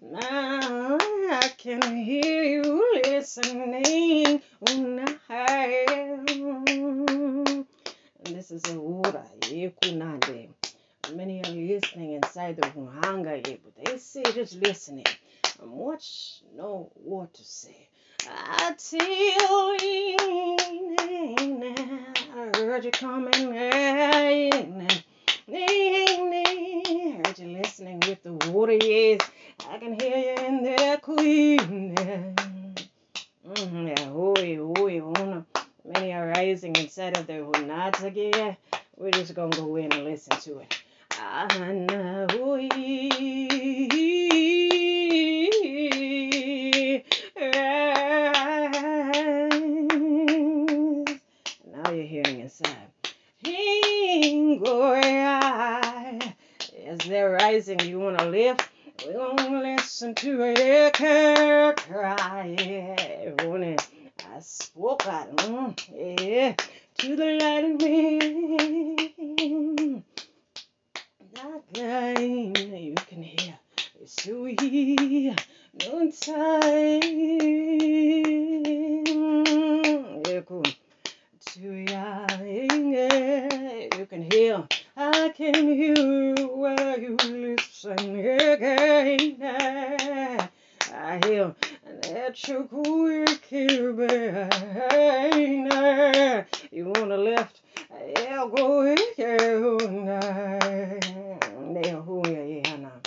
Now I can hear you listening. when I And this is a water. Many are listening inside the hunger, but they say just listening. Much know what to say. I tell you, I heard you coming in. Heard you listening with the water, yes. I can hear you in there, queen. Mm-hmm, yeah, hoy, hoy, hoy. Many are rising inside of their hunats again. We're just gonna go in and listen to it. Ah, hoy. Now you're hearing inside. As they're you want to live. Going to listen to it cry. I spoke out, mm, yeah, to the light in me. That kind you can hear. It's sweet noontime. Yeah, cool. To you can hear. I can hear where you listen again. I hear that you quick behind. You wanna lift? Yeah, go ahead. There, who yeah, now.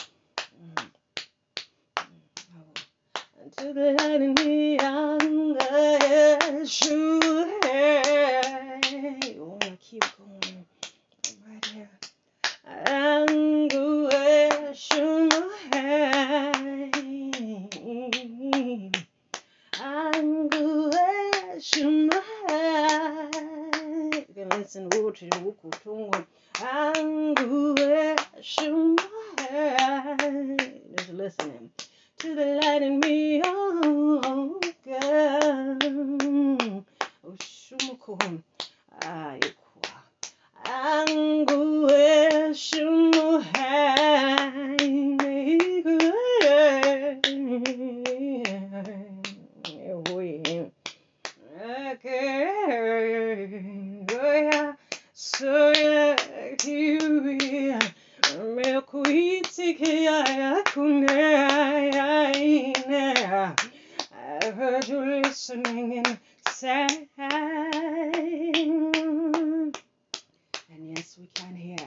To the light in me, I'm the shoe. You wanna keep going right here. Anguishum Anguishum You can listen to Wukutungu Anguishum Just listening to the light in me, oh God. Oh, Shumukum. Ah, I heard you listening inside. And yes, we can hear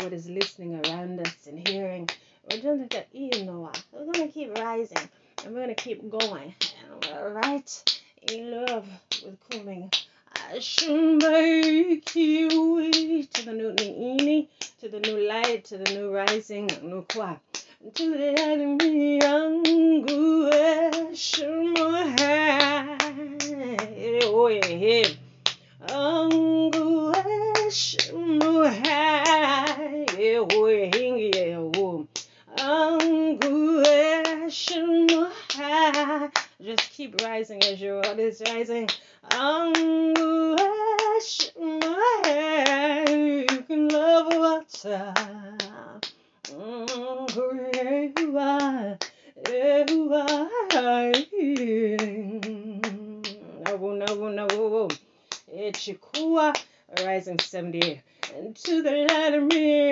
what is listening around us and hearing. We're just going to, you know, we're going to keep rising and we're going to keep going. And we're right in love with cooling. I should make you to the new ini, to the new light, to the new rising, new kwa. To the enemy, angu, shumai. Oh, yeah. Anguish muhai oh, oh. Anguish muhai Just keep rising as your world is rising. Anguish muhai You can love water. No, no, no. Chikua, rising 78. And to the light of me,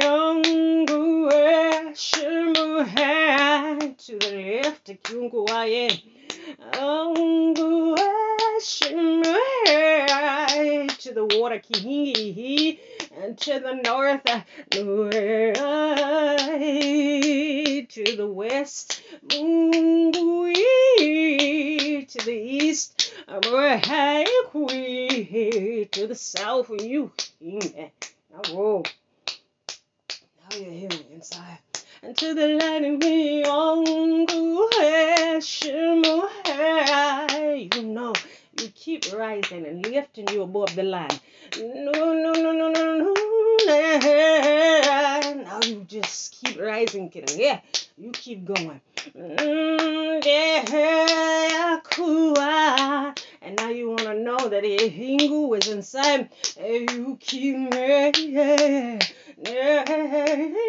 to the left, to the north, to the west, to the east, to the south, you. Now roll. Now you're hearing inside. And to the light of me, you know, you keep rising and lifting you above the line. No, no, no, no, no, no. Now you just keep rising. Yeah, you keep going. Mm, and now you want to know that a Hingu is inside. Eh, you keep me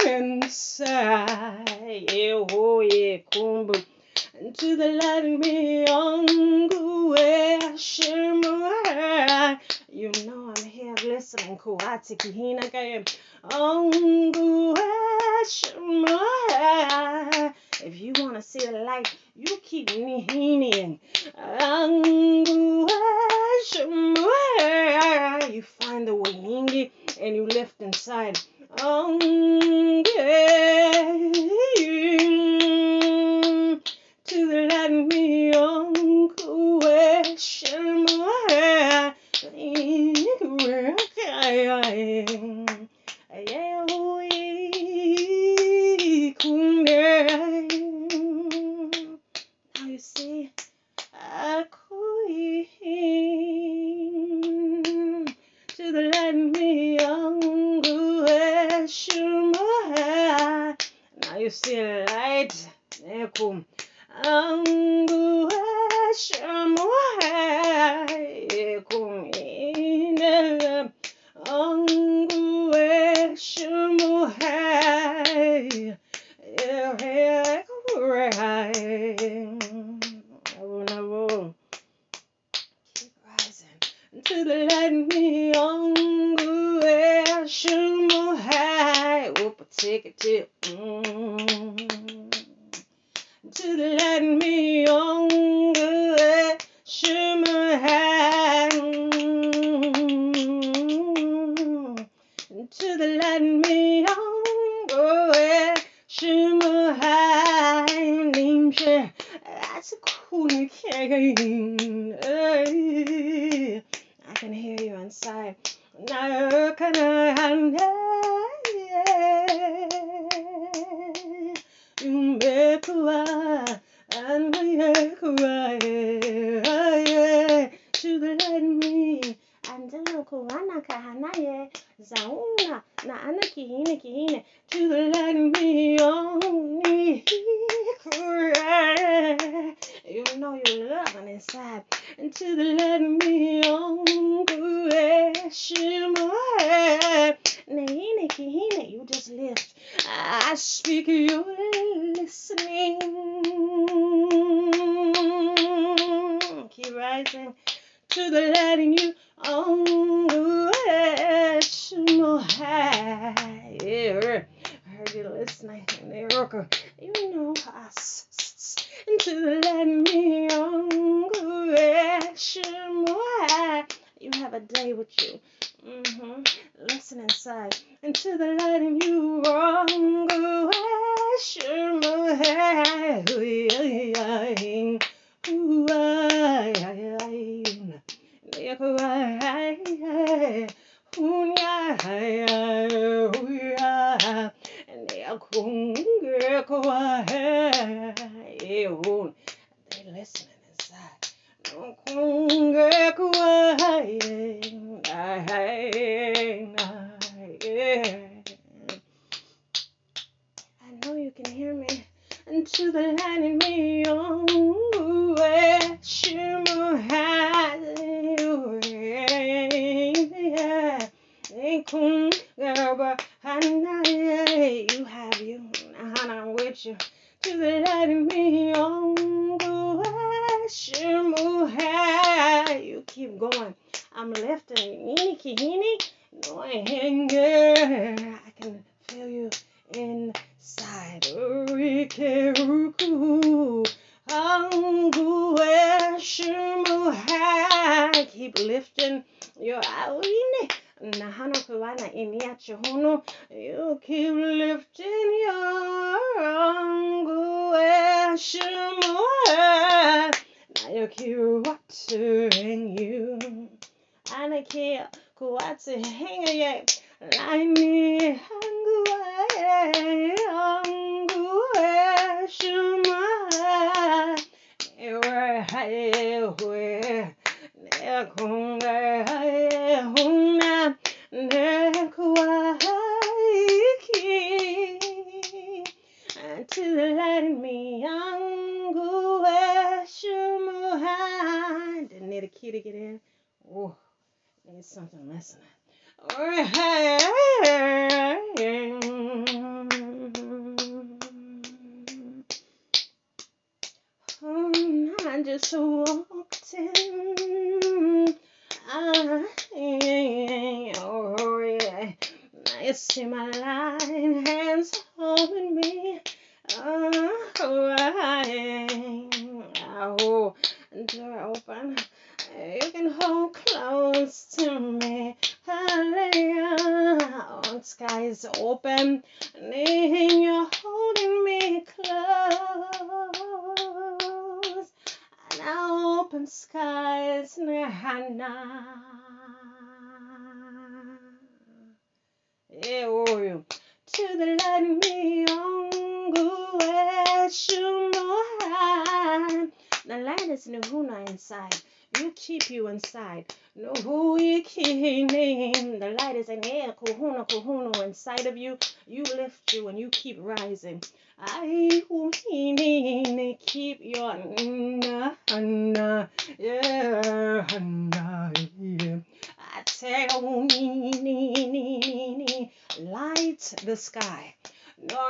inside. Oh, yeah, kumbu. To the light me on You know I'm here listening. Kuati kihina kaya. If you want to see the light, you keep me leaning. You find the wingy and you lift inside. To let me on to the light me on. Oh, yeah. Shimmer high, name share. That's. I can hear you inside. Now, can I You make a and make a I speak, you're listening. Keep rising to the light in you on the edge, more higher. Heard you listening They the. You know us. To the light in me on the edge, high. You have a day with you. Mm-hmm. Listen inside into the light and you were all good. going. I'm lifting. Eeny, kihini, no anger. I can feel you inside. Keep lifting your awini. Nahano kawana iniachuhono. You keep lifting your anguish. Kuwatu in you. Anaki Kuwatu Hingaye. Laimi Hangue Angue Shuma. Ewe Hayewe. Nekunga. Key to get in. Oh, need something listening. Oh, I just walked in. I, oh yeah, I see my line hands holding me. Oh, I, oh, door open. You can hold close to me. Hallelujah. Skies open. And you're holding me close. Now open skies. Nana. Yeah, oh, to the light me on The light is Nuhuna inside. You keep you inside. No name. The light is in air kuhuna kuhuna inside of you. You lift you and you keep rising. I keep your na na yeah yeah. I tell light the sky. No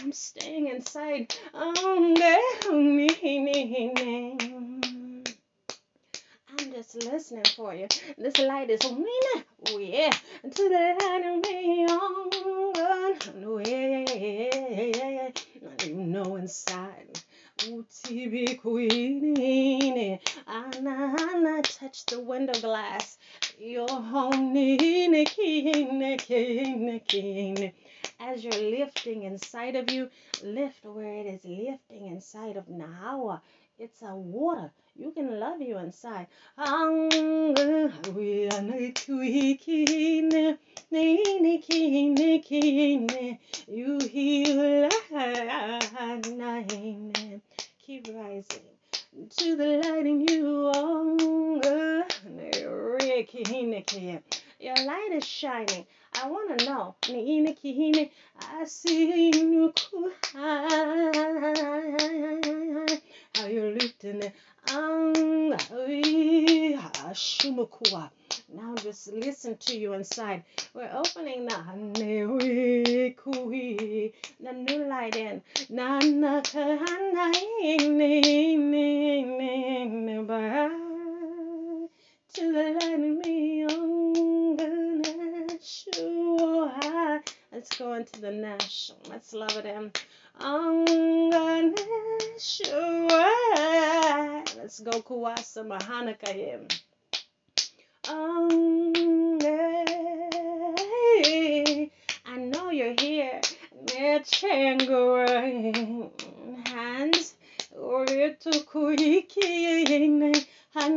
I'm staying inside. I'm just listening for you. This light is now. Oh yeah. To the light of me on. Oh yeah, yeah, yeah, yeah. You know inside. TV queen, Anna, touch the window glass. You're home, as you're lifting inside of you, lift where it is lifting inside of Nahawa. It's a water. You can love you inside. You heal. Keep rising to the light in you. Your light is shining. I want to know. I see you. Now just listen to you inside. We're opening the the new light in. To the light in me, Let's go into the national. Let's love it in. Let's go Kuwasa Mahanaka him. I know you're here. Hands. I've